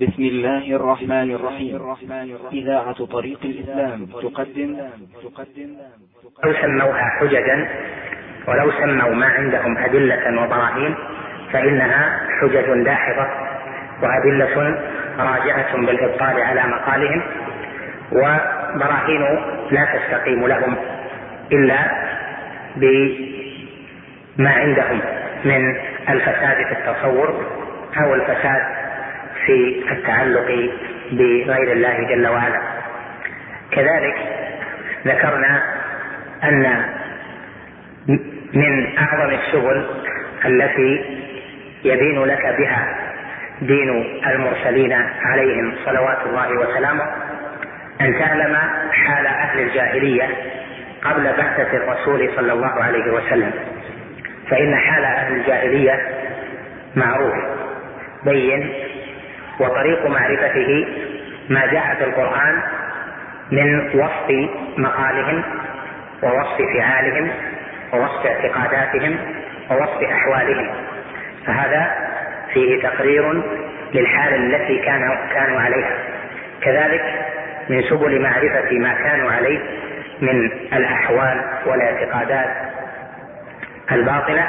بسم الله الرحمن الرحيم. إذاعة طريق الإسلام تقدم. لو سموها حججا ولو سموا ما عندهم أدلة وبراهين فإنها حجج داحضة وأدلة راجعة بالإبطال على مقالهم وبراهين لا تستقيم لهم إلا بما عندهم من الفساد في التصور أو الفساد في التعلق بغير الله جل وعلا. كذلك ذكرنا أن من أعظم السبل التي يبين لك بها دين المرسلين عليهم صلوات الله وسلامه أن تعلم حال أهل الجاهلية قبل بعثة الرسول صلى الله عليه وسلم. فإن حال أهل الجاهلية معروف بين وطريق معرفته ما جاء في القرآن من وصف مقالهم ووصف فعالهم ووصف اعتقاداتهم ووصف أحوالهم. فهذا فيه تقرير للحال التي كانوا كانوا عليها. كذلك من سبل معرفة ما كانوا عليه من الأحوال والاعتقادات الباطلة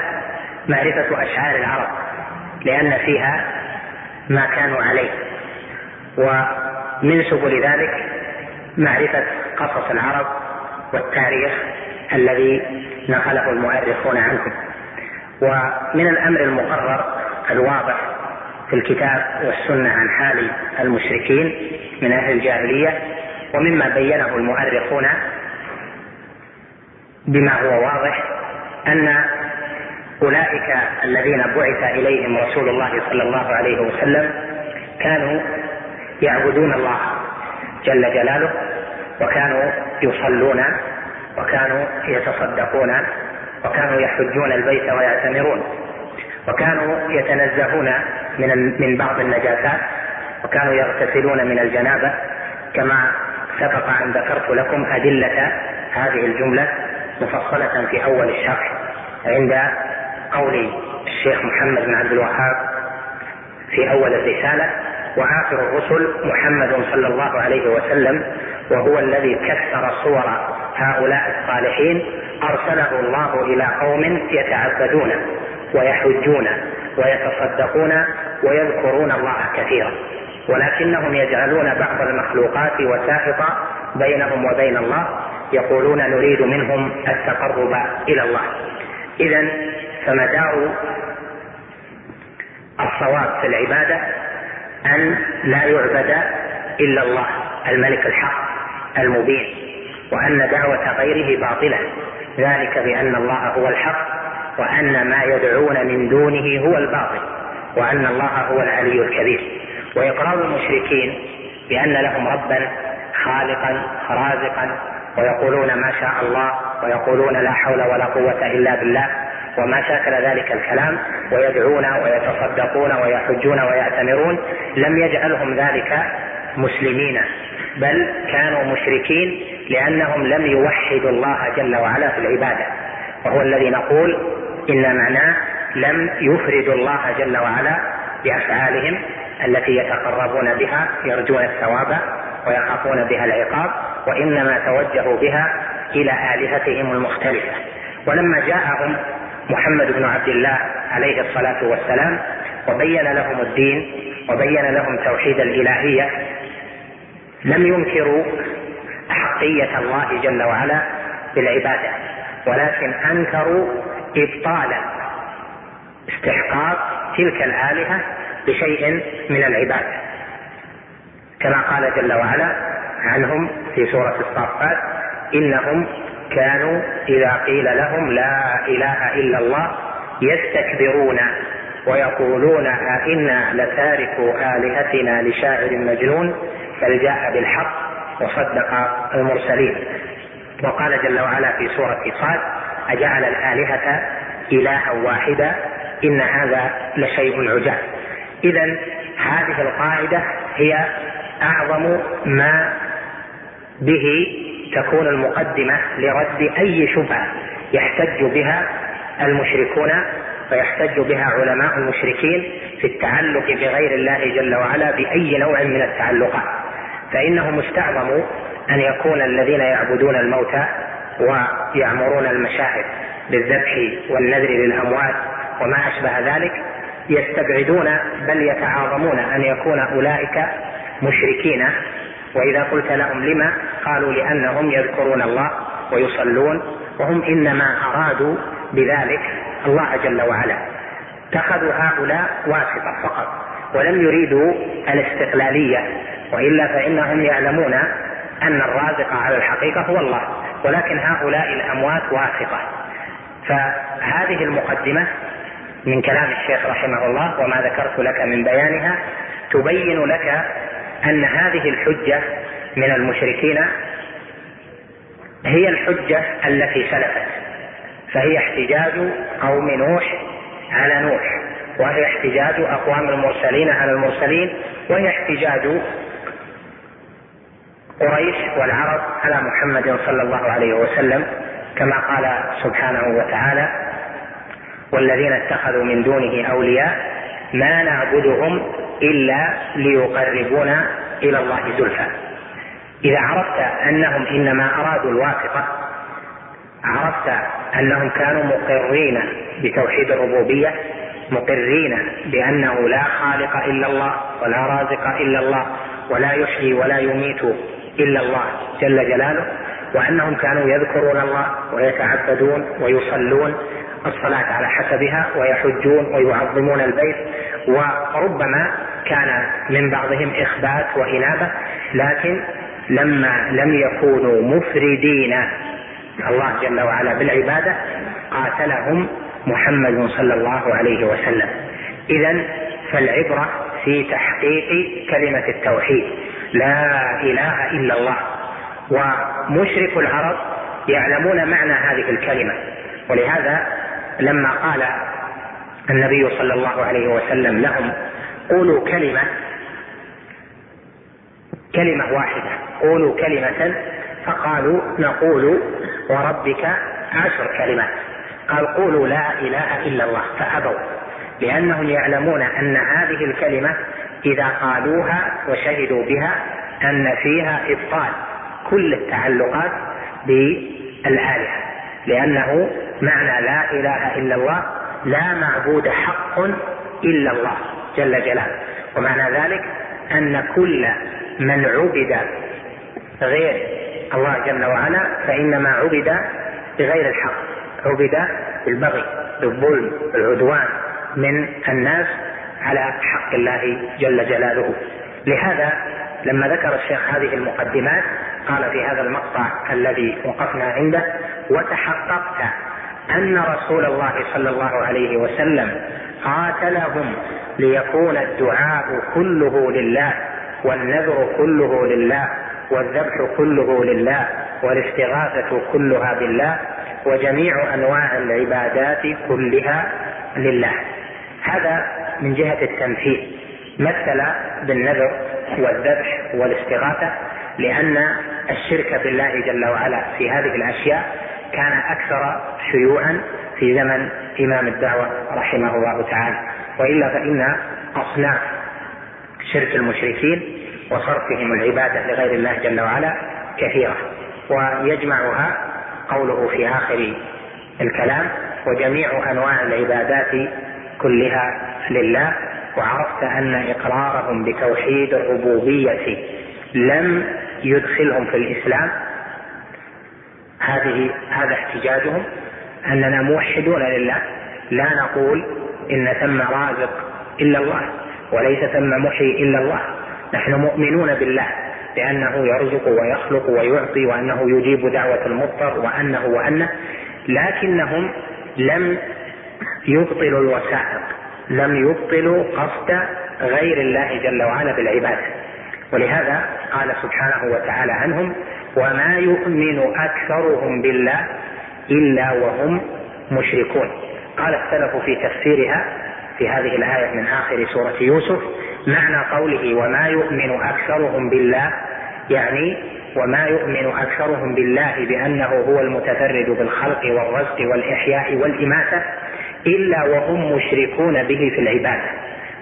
معرفة أشعار العرب لأن فيها ما كانوا عليه. ومن سبل ذلك معرفة قصص العرب والتاريخ الذي نقله المؤرخون عنهم. ومن الأمر المقرر الواضح في الكتاب والسنة عن حال المشركين من أهل الجاهلية ومما بينه المؤرخون بما هو واضح أن أولئك الذين بعث إليهم رسول الله صلى الله عليه وسلم كانوا يعبدون الله جل جلاله وكانوا يصلون وكانوا يتصدقون وكانوا يحجون البيت ويعتمرون وكانوا يتنزهون من من بعض النجاسات وكانوا يغتسلون من الجنابة. كما سبق أن ذكرت لكم أدلة هذه الجملة مفصلة في أول الشرح عند قول الشيخ محمد بن عبد الوهاب في أول الرسالة وآخر الرسل محمد صلى الله عليه وسلم وهو الذي كسر صور هؤلاء الصالحين أرسله الله إلى قوم يتعبدون ويحجون ويتصدقون ويذكرون الله كثيرا. ولكنهم يجعلون بعض المخلوقات وسائط بينهم وبين الله يقولون نريد منهم التقرب إلى الله. اذا فمدار الصواب في العبادة أن لا يعبد إلا الله الملك الحق المبين وأن دعوة غيره باطلة. ذلك بأن الله هو الحق وأن ما يدعون من دونه هو الباطل وأن الله هو العلي الكبير. واقرار المشركين بأن لهم ربا خالقا رازقا ويقولون ما شاء الله ويقولون لا حول ولا قوة إلا بالله. وما شاكل ذلك الكلام ويدعون ويتصدقون ويحجون ويعتمرون لم يجعلهم ذلك مسلمين بل كانوا مشركين لأنهم لم يوحدوا الله جل وعلا في العبادة. وهو الذي نقول إن معناه لم يفردوا الله جل وعلا بأفعالهم التي يتقربون بها يرجون الثواب ويخافون بها العقاب وإنما توجهوا بها إلى آلهتهم المختلفة. ولما جاءهم محمد بن عبد الله عليه الصلاة والسلام وبين لهم الدين وبين لهم توحيد الإلهية. لم ينكروا أحقية الله جل وعلا بالعبادة ولكن أنكروا إبطال استحقاق تلك الآلهة بشيء من العباده كما قال جل وعلا عنهم في سورة الصافات إنهم كانوا إذا قيل لهم لا إله إلا الله يستكبرون ويقولون أئنا لتاركوا آلهتنا لشاعر مجنون بل جاء بالحق وصدق المرسلين. وقال جل وعلا في سورة صاد أجعل الآلهة إلها واحدا إن هذا لشيء عجاب. إذا هذه القاعدة هي أعظم ما به تكون المقدمة لرد أي شبهة يحتج بها المشركون ويحتج بها علماء المشركين في التعلق بغير الله جل وعلا بأي نوع من التعلقات. فإنهم استعظموا أن يكون الذين يعبدون الموتى ويعمرون المشاهد بالذبح والنذر للأموات وما أشبه ذلك يستبعدون بل يتعاظمون أن يكون أولئك مشركين وإذا قلت لهم لما؟ قالوا لأنهم يذكرون الله ويصلون وهم إنما أرادوا بذلك الله جل وعلا. اتخذوا هؤلاء واسطة فقط ولم يريدوا الاستقلالية وإلا فإنهم يعلمون أن الرازق على الحقيقة هو الله ولكن هؤلاء الأموات واسطة. فهذه المقدمة من كلام الشيخ رحمه الله وما ذكرت لك من بيانها تبين لك أن هذه الحجة من المشركين هي الحجة التي سلفت. فهي احتجاج قوم نوح على نوح وهي احتجاج أقوام المرسلين على المرسلين وهي احتجاج قريش والعرب على محمد صلى الله عليه وسلم كما قال سبحانه وتعالى والذين اتخذوا من دونه أولياء ما نعبدهم إلا ليقربونا إلى الله زلفى. إذا عرفت أنهم إنما أرادوا الواسطة عرفت أنهم كانوا مقرين بتوحيد الربوبية مقرين بأنه لا خالق إلا الله ولا رازق إلا الله ولا يحيي ولا يميت إلا الله جل جلاله وأنهم كانوا يذكرون الله ويتعبدون ويصلون الصلاة على حسبها ويحجون ويعظمون البيت وربما كان من بعضهم إخبات وإنابة لكن لما لم يكونوا مفردين الله جل وعلا بالعبادة قاتلهم محمد صلى الله عليه وسلم. إذا فالعبرة في تحقيق كلمة التوحيد لا إله إلا الله. ومشرك العرب يعلمون معنى هذه الكلمة. ولهذا لما قال النبي صلى الله عليه وسلم لهم قولوا كلمة كلمة واحدة قولوا كلمة فقالوا نقول وربك عشر كلمات. قال قولوا لا إله إلا الله فأبوا لأنهم يعلمون أن هذه الكلمة إذا قالوها وشهدوا بها أن فيها إبطال. كل التعلقات بالآلهة لأنه معنى لا إله إلا الله لا معبود حق إلا الله جل جلاله. ومعنى ذلك أن كل من عبد غير الله جل وعلا فإنما عبد بغير الحق عبد بالبغي بالظلم بالعدوان من الناس على حق الله جل جلاله. لهذا لما ذكر الشيخ هذه المقدمات قال في هذا المقطع الذي وقفنا عنده وتحققت أن رسول الله صلى الله عليه وسلم قاتلهم ليكون الدعاء كله لله والنذر كله لله والذبح كله لله والاستغاثه كلها بالله وجميع أنواع العبادات كلها لله. هذا من جهة التمثيل. مثل بالنذر والذبح والاستغاثة لأن الشرك بالله جل وعلا في هذه الأشياء كان أكثر شيوعا في زمن إمام الدعوة رحمه الله تعالى. وإلا فإن أصناف شرك المشركين وصرفهم العبادة لغير الله جل وعلا كثيرة. ويجمعها قوله في آخر الكلام وجميع أنواع العبادات كلها لله. وعرفت أن إقرارهم بتوحيد الربوبية لم يدخلهم في الإسلام هذه هذا احتجاجهم أننا موحدون لله لا نقول إن ثم رازق إلا الله وليس ثم محيي إلا الله. نحن مؤمنون بالله بأنه يرزق ويخلق ويعطي وأنه يجيب دعوة المضطر وأنه وأنه لكنهم لم يبطلوا الوسائط لم يبطلوا قصد غير الله جل وعلا بالعبادة. ولهذا قال سبحانه وتعالى عنهم وما يؤمن اكثرهم بالله الا وهم مشركون. قال السلف في تفسيرها في هذه الآية من آخر سورة يوسف معنى قوله وما يؤمن اكثرهم بالله يعني وما يؤمن اكثرهم بالله بانه هو المتفرد بالخلق والرزق والاحياء والاماته الا وهم مشركون به في العباده.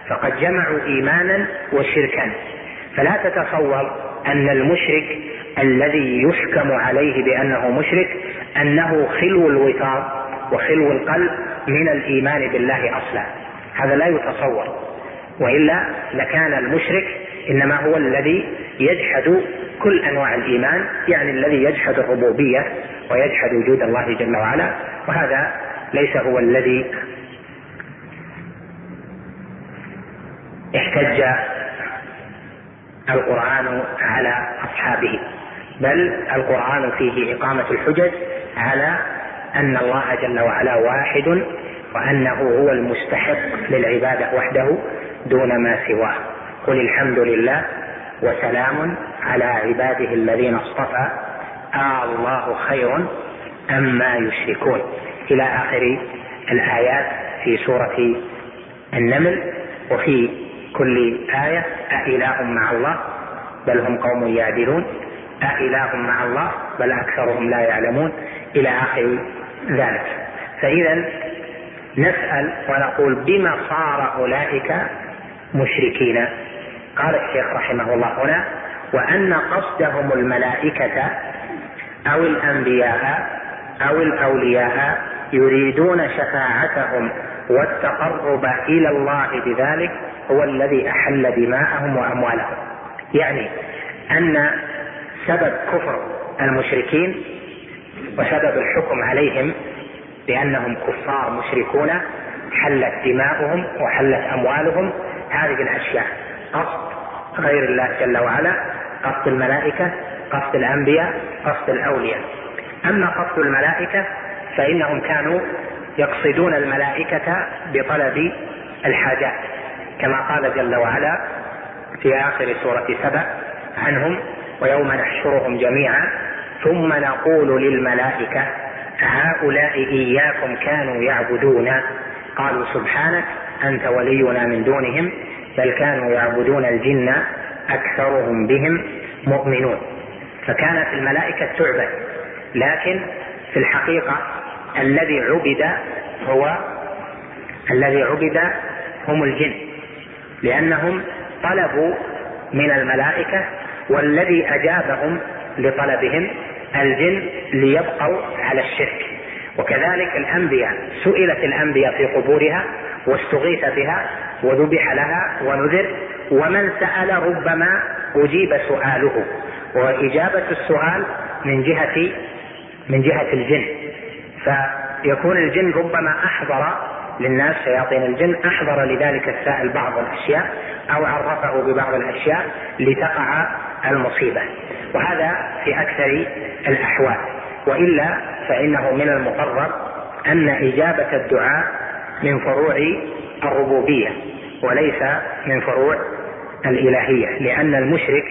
فقد جمعوا ايمانا وشركا. فلا تتصور أن المشرك الذي يحكم عليه بأنه مشرك أنه خلو الوطار وخلو القلب من الإيمان بالله أصلا. هذا لا يتصور. وإلا لكان المشرك إنما هو الذي يجحد كل أنواع الإيمان يعني الذي يجحد الربوبية ويجحد وجود الله جل وعلا وهذا ليس هو الذي احتج القرآن على أصحابه بل القرآن فيه إقامة الحجج على أن الله جل وعلا واحد وأنه هو المستحق للعبادة وحده دون ما سواه. قل الحمد لله وسلام على عباده الذين اصطفى. آه الله خير أما يشركون. إلى آخر الآيات في سورة النمل وفي كل آية أإله مع الله بل هم قوم يعدلون. أإله مع الله بل أكثرهم لا يعلمون. إلى آخر ذلك. فإذا نسأل ونقول بما صار أولئك مشركين. قال الشيخ رحمه الله هنا وأن قصدهم الملائكة أو الأنبياء أو الأولياء يريدون شفاعتهم والتقرب إلى الله بذلك هو الذي أحل دماءهم وأموالهم. يعني أن سبب كفر المشركين وسبب الحكم عليهم بأنهم كفار مشركون حلت دماؤهم وحلت أموالهم هذه الأشياء. قصد غير الله جل وعلا قصد الملائكة قصد الأنبياء قصد الأولياء. أما قصد الملائكة فإنهم كانوا يقصدون الملائكة بطلب الحاجات كما قال جل وعلا في آخر سورة سبع عنهم ويوم نحشرهم جميعا ثم نقول للملائكة هؤلاء إياكم كانوا يعبدون؟ قالوا سبحانك أنت ولينا من دونهم بل كانوا يعبدون الجن أكثرهم بهم مؤمنون. فكانت الملائكة تعبد لكن في الحقيقة الذي عبد هو الذي عبد هم الجن لأنهم طلبوا من الملائكة والذي أجابهم لطلبهم الجن ليبقوا على الشرك. وكذلك الأنبياء سئلت الأنبياء في قبورها واستغيث بها وذبح لها ونذر ومن سأل ربما أجيب سؤاله. وإجابة السؤال من جهة من جهة الجن. فيكون الجن ربما أحضر للناس شياطين الجن أحضر لذلك السائل بعض الأشياء أو عرفه ببعض الأشياء لتقع المصيبة. وهذا في أكثر الأحوال. وإلا فإنه من المقرر أن إجابة الدعاء من فروع الربوبية وليس من فروع الإلهية لأن المشرك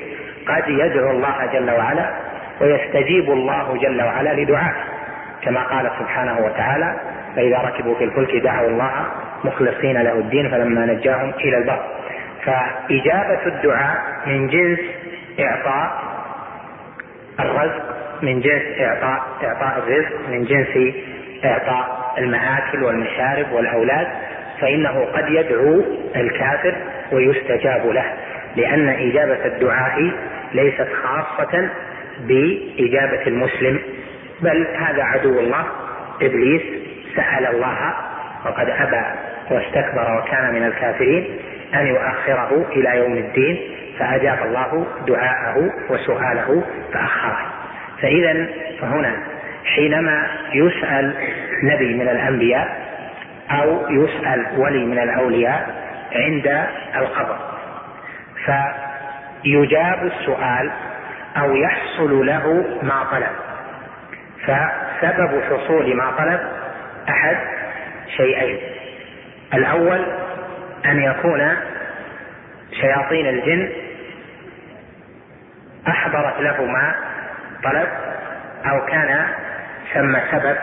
قد يدعو الله جل وعلا ويستجيب الله جل وعلا لدعائه. كما قال سبحانه وتعالى فإذا ركبوا في الفلك دعوا الله مخلصين له الدين فلما نجاهم إلى البر. فإجابة الدعاء من جنس إعطاء الرزق من جنس إعطاء إعطاء الرزق من جنس إعطاء المآكل والمشارب والأولاد فإنه قد يدعو الكافر ويستجاب له لأن إجابة الدعاء ليست خاصة بإجابة المسلم بل هذا عدو الله. إبليس سأل الله وقد أبى واستكبر وكان من الكافرين أن يؤخره إلى يوم الدين فأجاب الله دعاءه وسؤاله فأخره. فإذا فهنا حينما يسأل نبي من الأنبياء أو يسأل ولي من الأولياء عند القبر فيجاب السؤال أو يحصل له ما طلب. فسبب حصول ما طلب أحد شيئين. الأول أن يكون شياطين الجن أحضرت له ما طلب أو كان ثم سبب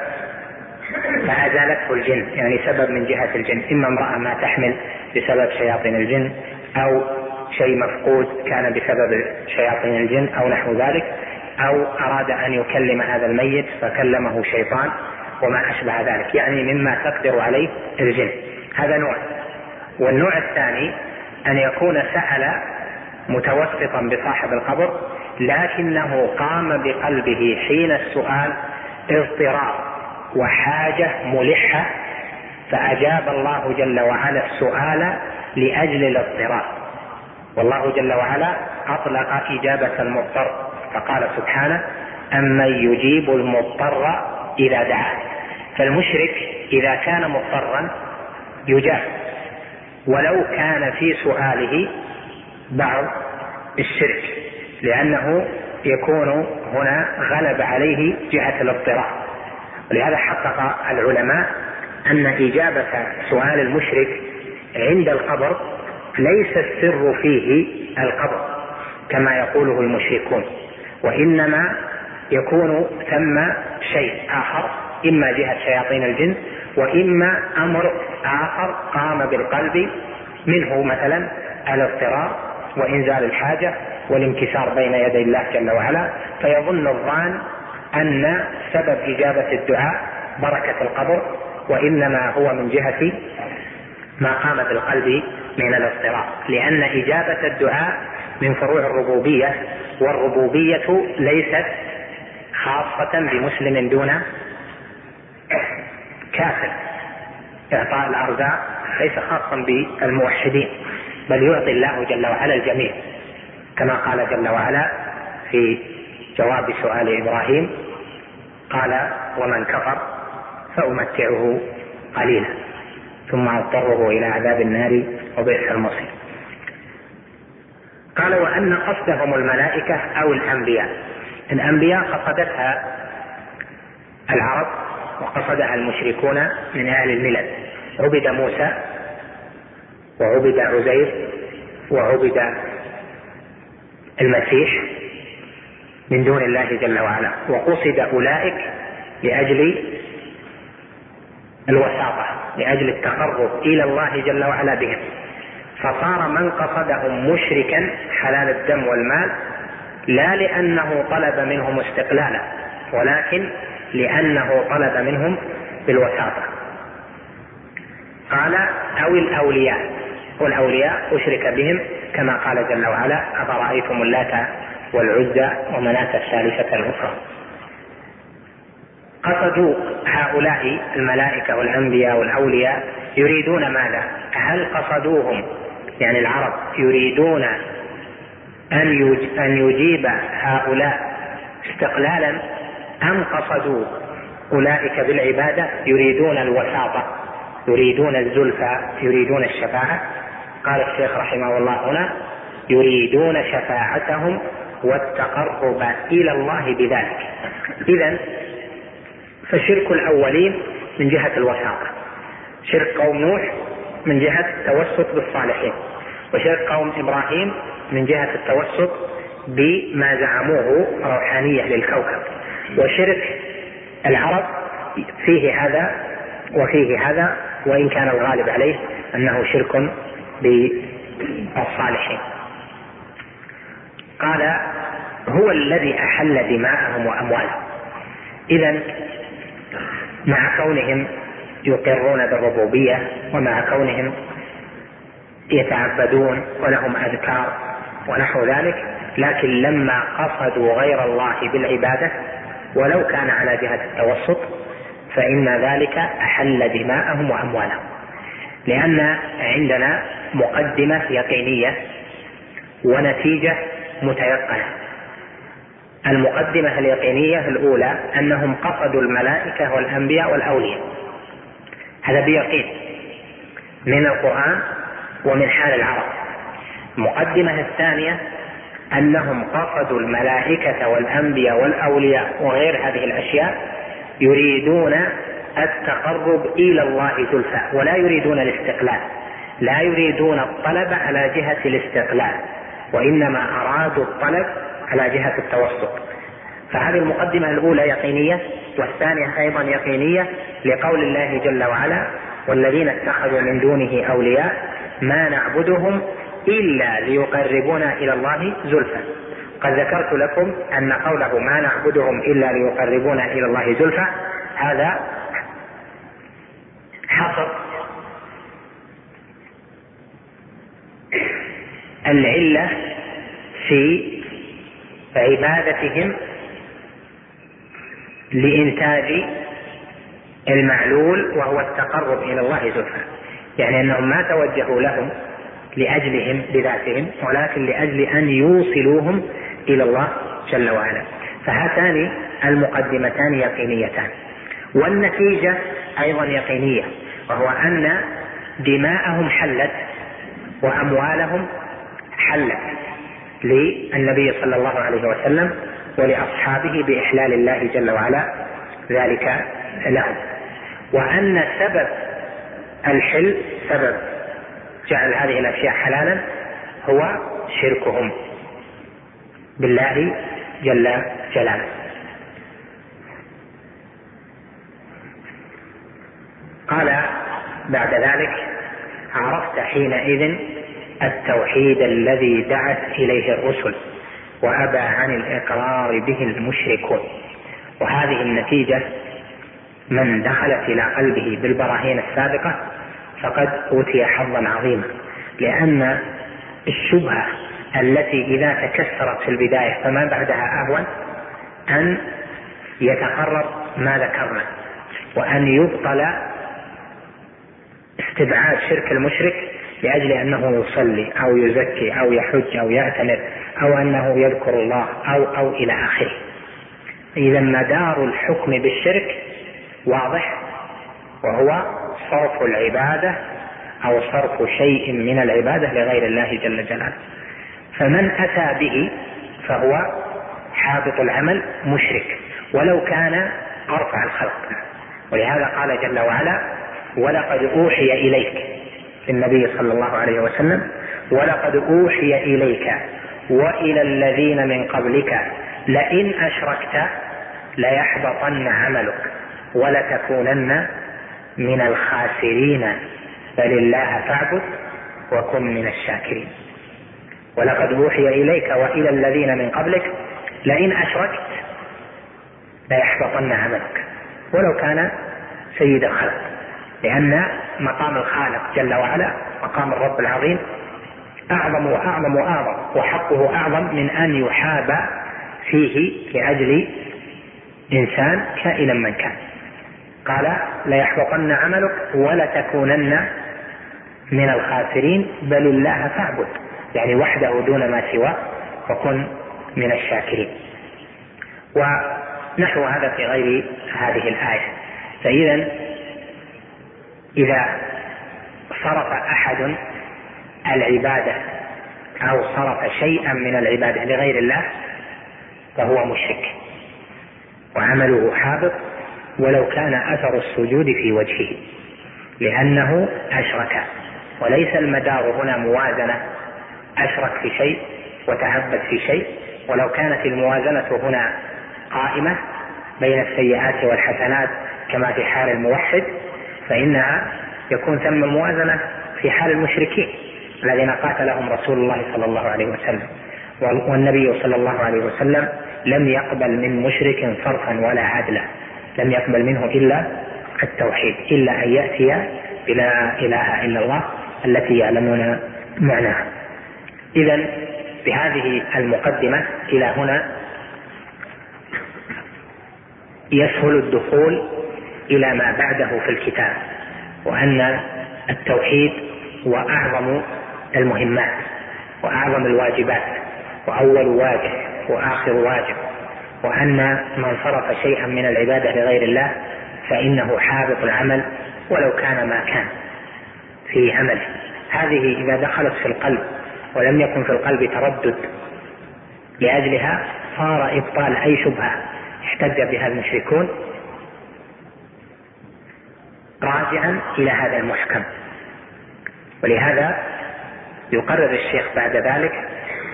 فأزالته الجن يعني سبب من جهة الجن. إما امرأة ما تحمل بسبب شياطين الجن أو شيء مفقود كان بسبب شياطين الجن أو نحو ذلك أو أراد أن يكلم هذا الميت فكلمه شيطان وما أشبه ذلك يعني مما تقدر عليه الجن. هذا نوع. والنوع الثاني أن يكون سأل متوسطا بصاحب القبر لكنه قام بقلبه حين السؤال اضطرار وحاجة ملحة فأجاب الله جل وعلا السؤال لأجل الاضطرار. والله جل وعلا أطلق إجابة المضطر فقال سبحانه أمن يجيب المضطر إذا دعاه فالمشرك إذا كان مضطرا يجاب ولو كان في سؤاله بعض الشرك لأنه يكون هنا غلب عليه جهة الاضطرار ولهذا حقق العلماء أن إجابة سؤال المشرك عند القبر ليس السر فيه القبر كما يقوله المشركون. وإنما يكون ثم شيء آخر إما جهة شياطين الجن وإما أمر آخر قام بالقلب منه مثلا الاضطرار وإنزال الحاجة والانكسار بين يدي الله جل وعلا. فيظن الظان أن سبب إجابة الدعاء بركة القبر وإنما هو من جهة ما قام بالقلب من الاضطراب لأن إجابة الدعاء من فروع الربوبية والربوبية ليست خاصة بمسلم دون كافر. إعطاء الأرزاق ليس خاصا بالموحدين بل يعطي الله جل وعلا الجميع. كما قال جل وعلا في جواب سؤال إبراهيم قال ومن كفر فأمتعه قليلا ثم أضطره إلى عذاب النار وبئس المصير. قال وأن قصدهم الملائكة أو الأنبياء. الأنبياء قصدتها العرب وقصدها المشركون من أهل الملل. عبد موسى وعبد عزير وعبد المسيح من دون الله جل وعلا. وقصد أولئك لأجل الوساطة لأجل التقرب إلى الله جل وعلا بهم. فصار من قصدهم مشركا حلال الدم والمال لا لأنه طلب منهم استقلالا ولكن لأنه طلب منهم بالوساطة. قال أو الأولياء. والأولياء أشرك بهم كما قال جل وعلا أفرأيتم اللات والعزى ومناة الثالثة الأخرى. قصدوا هؤلاء الملائكة والأنبياء والأولياء يريدون ماذا؟ هل قصدوهم يعني العرب يريدون أن أن يجيب هؤلاء استقلالا أم قصدوا أولئك بالعبادة يريدون الوساطة يريدون الزلفى يريدون الشفاعة؟ قال الشيخ رحمه الله هنا يريدون شفاعتهم والتقرب إلى الله بذلك. إذا فشرك الأولين من جهة الوساطة. شرك قوم نوح من جهة التوسط بالصالحين. وشرك قوم إبراهيم من جهة التوسط بما زعموه روحانية للكوكب. وشرك العرب فيه هذا وفيه هذا وإن كان الغالب عليه أنه شرك بالصالحين. قال هو الذي أحل دماءهم وأموالهم. إذا مع كونهم يقرون بالربوبية ومع كونهم يتعبدون ولهم أذكار ونحو ذلك لكن لما قصدوا غير الله بالعبادة ولو كان على جهة التوسط فإن ذلك أحل دماءهم وأموالهم. لأن عندنا مقدمة يقينية ونتيجة متيقنة. المقدمة اليقينية الأولى أنهم قصدوا الملائكة والأنبياء والأولياء. هذا بيقين من القرآن ومن حال العرب. المقدمة الثانية أنهم قصدوا الملائكة والأنبياء والأولياء وغير هذه الأشياء يريدون التقرب إلى الله زلفى ولا يريدون الاستقلال. لا يريدون الطلب على جهة الاستقلال وإنما أرادوا الطلب على جهة التوسط. فهذه المقدمة الأولى يقينية. والثانية أيضا يقينية لقول الله جل وعلا والذين اتخذوا من دونه أولياء ما نعبدهم إلا ليقربونا إلى الله زلفى. قد ذكرت لكم أن قوله ما نعبدهم إلا ليقربونا إلى الله زلفى هذا حصر العلة في عبادتهم لإنتاج المعلول وهو التقرب إلى الله زلفى. يعني أنهم ما توجهوا لهم لأجلهم بذاتهم ولكن لأجل أن يوصلوهم إلى الله جل وعلا. فهاتان المقدمتان يقينيتان. والنتيجة أيضا يقينية وهو أن دماءهم حلت وأموالهم حلت للنبي صلى الله عليه وسلم. ولأصحابه بإحلال الله جل وعلا ذلك لهم. وأن سبب الحل سبب جعل هذه الأشياء حلالا هو شركهم بالله جل جلاله. قال بعد ذلك عرفت حينئذ التوحيد الذي دعت إليه الرسل. وأبى عن الإقرار به المشركون. وهذه النتيجة من دخلت إلى قلبه بالبراهين السابقة فقد أوتي حظا عظيما. لأن الشبهة التي إذا تكسرت في البداية فما بعدها أهون أن يتقرر ما ذكرنا وأن يبطل استبعاد شرك المشرك لأجل أنه يصلي أو يزكي أو يحج أو يعتمر أو أنه يذكر الله أو أو إلى آخره. إذا مدار الحكم بالشرك واضح وهو صرف العبادة أو صرف شيء من العبادة لغير الله جل جلاله. فمن أتى به فهو حابط العمل مشرك ولو كان أرفع الخلق ولهذا قال جل وعلا ولقد أوحي إليك النبي صلى الله عليه وسلم ولقد أوحي إليك وإلى الذين من قبلك لئن أشركت ليحبطن عملك ولتكونن من الخاسرين. بل الله فاعبد وكن من الشاكرين. ولقد أوحي إليك وإلى الذين من قبلك لئن أشركت ليحبطن عملك. ولو كان سيد الخلق لأن مقام الخالق جل وعلا مقام الرب العظيم أعظم وأعظم وأعظم وحقه أعظم من أن يحاب فيه لأجل إنسان كائنا من كان. قال ليحبطن عملك ولتكونن من الخاسرين بل الله فاعبد. يعني وحده دون ما سواه وكن من الشاكرين. ونحو هذا في غير هذه الآية. فإذا إذا صرف أحد العبادة أو صرف شيئا من العبادة لغير الله فهو مشرك. وعمله حابط ولو كان أثر السجود في وجهه لأنه أشرك. وليس المدار هنا موازنة أشرك في شيء وتعبد في شيء. ولو كانت الموازنة هنا قائمة بين السيئات والحسنات كما في حال الموحد فإنها يكون ثم موازنة في حال المشركين. الذين قاتلهم رسول الله صلى الله عليه وسلم. والنبي صلى الله عليه وسلم لم يقبل من مشرك صرفا ولا عدلا. لم يقبل منه إلا التوحيد إلا أن يأتي بلا إله إلا الله التي يعلمون معناها. إذا بهذه المقدمة إلى هنا يسهل الدخول إلى ما بعده في الكتاب وأن التوحيد هو أعظم المهمات وأعظم الواجبات وأول واجب وآخر واجب وأن من صرف شيئا من العبادة لغير الله فإنه حابط العمل ولو كان ما كان في عمله. هذه إذا دخلت في القلب ولم يكن في القلب تردد لأجلها صار إبطال أي شبهة احتج بها المشركون راجعا إلى هذا المحكم. ولهذا يقرر الشيخ بعد ذلك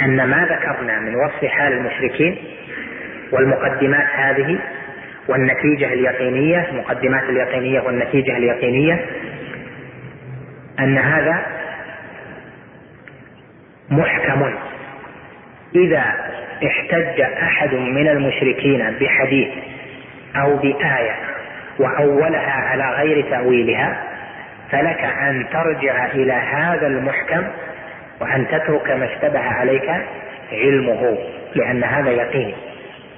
أن ما ذكرنا من وصف حال المشركين والمقدمات هذه والنتيجة اليقينية المقدمات اليقينية والنتيجة اليقينية أن هذا محكم. إذا احتج أحد من المشركين بحديث أو بآية وأولها على غير تأويلها فلك أن ترجع إلى هذا المحكم وأن تترك ما اشتبه عليك علمه لأن هذا يقين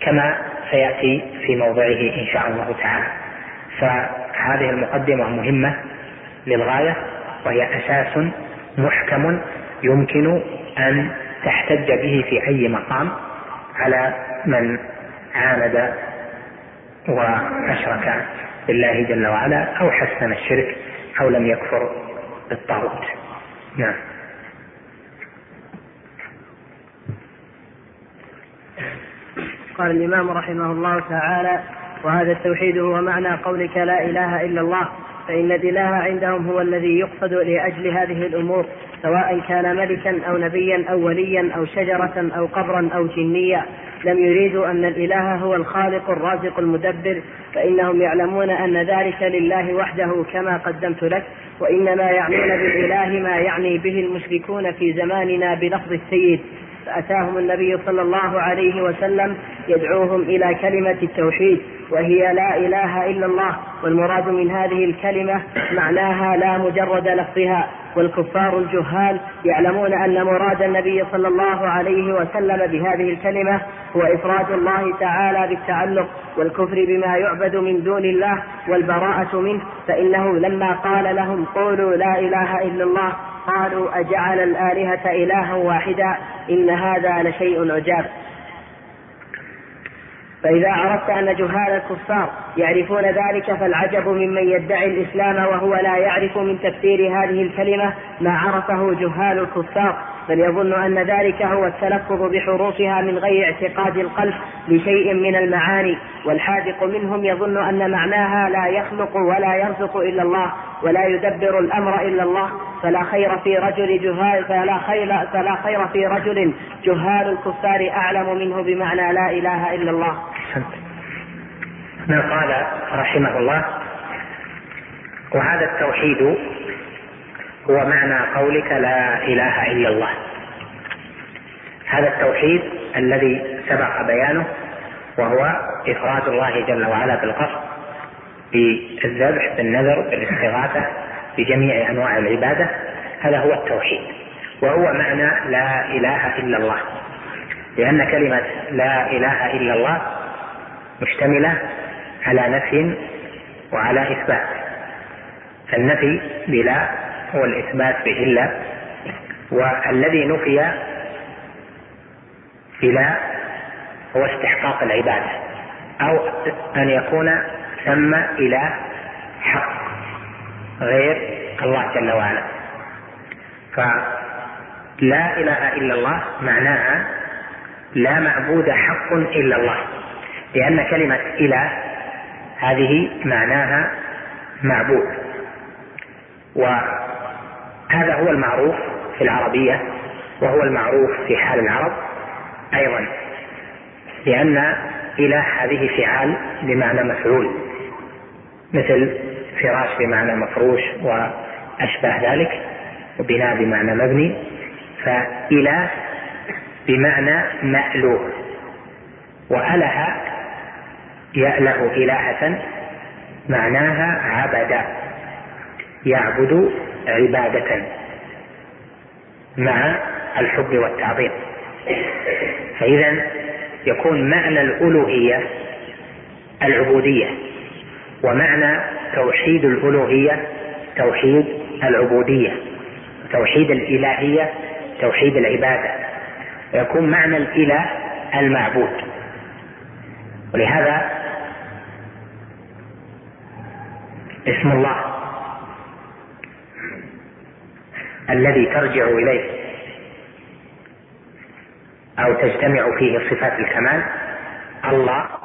كما سيأتي في موضعه إن شاء الله تعالى. فهذه المقدمة مهمة للغاية وهي أساس محكم يمكن أن تحتج به في أي مقام على من عاند وأشرك بالله جل وعلا أو حسن الشرك أو لم يكفر بالطاغوت. نعم. قال الإمام رحمه الله تعالى وهذا التوحيد هو معنى قولك لا إله إلا الله فإن الإله عندهم هو الذي يقصد لأجل هذه الأمور سواء كان ملكا أو نبيا أو وليا أو شجرة أو قبرا أو جنيا. لم يريدوا أن الإله هو الخالق الرازق المدبر فإنهم يعلمون أن ذلك لله وحده كما قدمت لك وإنما يعنون بالإله ما يعني به المشركون في زماننا بلفظ السيد فأتاهم النبي صلى الله عليه وسلم يدعوهم إلى كلمة التوحيد وهي لا إله إلا الله والمراد من هذه الكلمة معناها لا مجرد لفظها والكفار الجهال يعلمون أن مراد النبي صلى الله عليه وسلم بهذه الكلمة هو إفراد الله تعالى بالتعلق والكفر بما يعبد من دون الله والبراءة منه فإنه لما قال لهم قولوا لا إله إلا الله قالوا أجعل الآلهة إلها واحدا إن هذا لشيء عجاب. فإذا عرفت أن جهال الكفار يعرفون ذلك فالعجب ممن يدعي الإسلام وهو لا يعرف من تفسير هذه الكلمة ما عرفه جهال الكفار. بل يظن أن ذلك هو التلفظ بحروفها من غير اعتقاد القلب لشيء من المعاني والحاذق منهم يظن أن معناها لا يخلق ولا يرزق إلا الله ولا يدبر الأمر إلا الله فلا خير في رجل جهال فلا خير فلا خير في رجل جهال الكفار أعلم منه بمعنى لا إله إلا الله. ما قال رحمه الله وهذا التوحيد هو معنى قولك لا إله إلا الله. هذا التوحيد الذي سبق بيانه وهو إفراد الله جل وعلا بالقصد بالذبح بالنذر بالاستغاثة بجميع أنواع العبادة. هذا هو التوحيد وهو معنى لا إله إلا الله. لأن كلمة لا إله إلا الله مشتملة على نفي وعلى إثبات. فالنفي بلا هو الإثبات بإلا والذي نفي بلا هو استحقاق العبادة أو أن يكون ثم إله حق غير الله جل وعلا. فلا إله إلا الله معناها لا معبود حق إلا الله لأن كلمة إله هذه معناها معبود. و هذا هو المعروف في العربية وهو المعروف في حال العرب أيضا لأن إله هذه فعال بمعنى مفعول مثل فراش بمعنى مفروش وأشباه ذلك وبناء بمعنى مبني فإله بمعنى مألوه وأله يأله إلهة معناها عبد يعبد عبادة مع الحب والتعظيم. فإذا يكون معنى الألوهية العبودية ومعنى توحيد الألوهية توحيد العبودية توحيد الإلهية توحيد العبادة. ويكون معنى الإله المعبود. ولهذا اسم الله الذي ترجع إليه أو تجتمع فيه صفات الكمال الله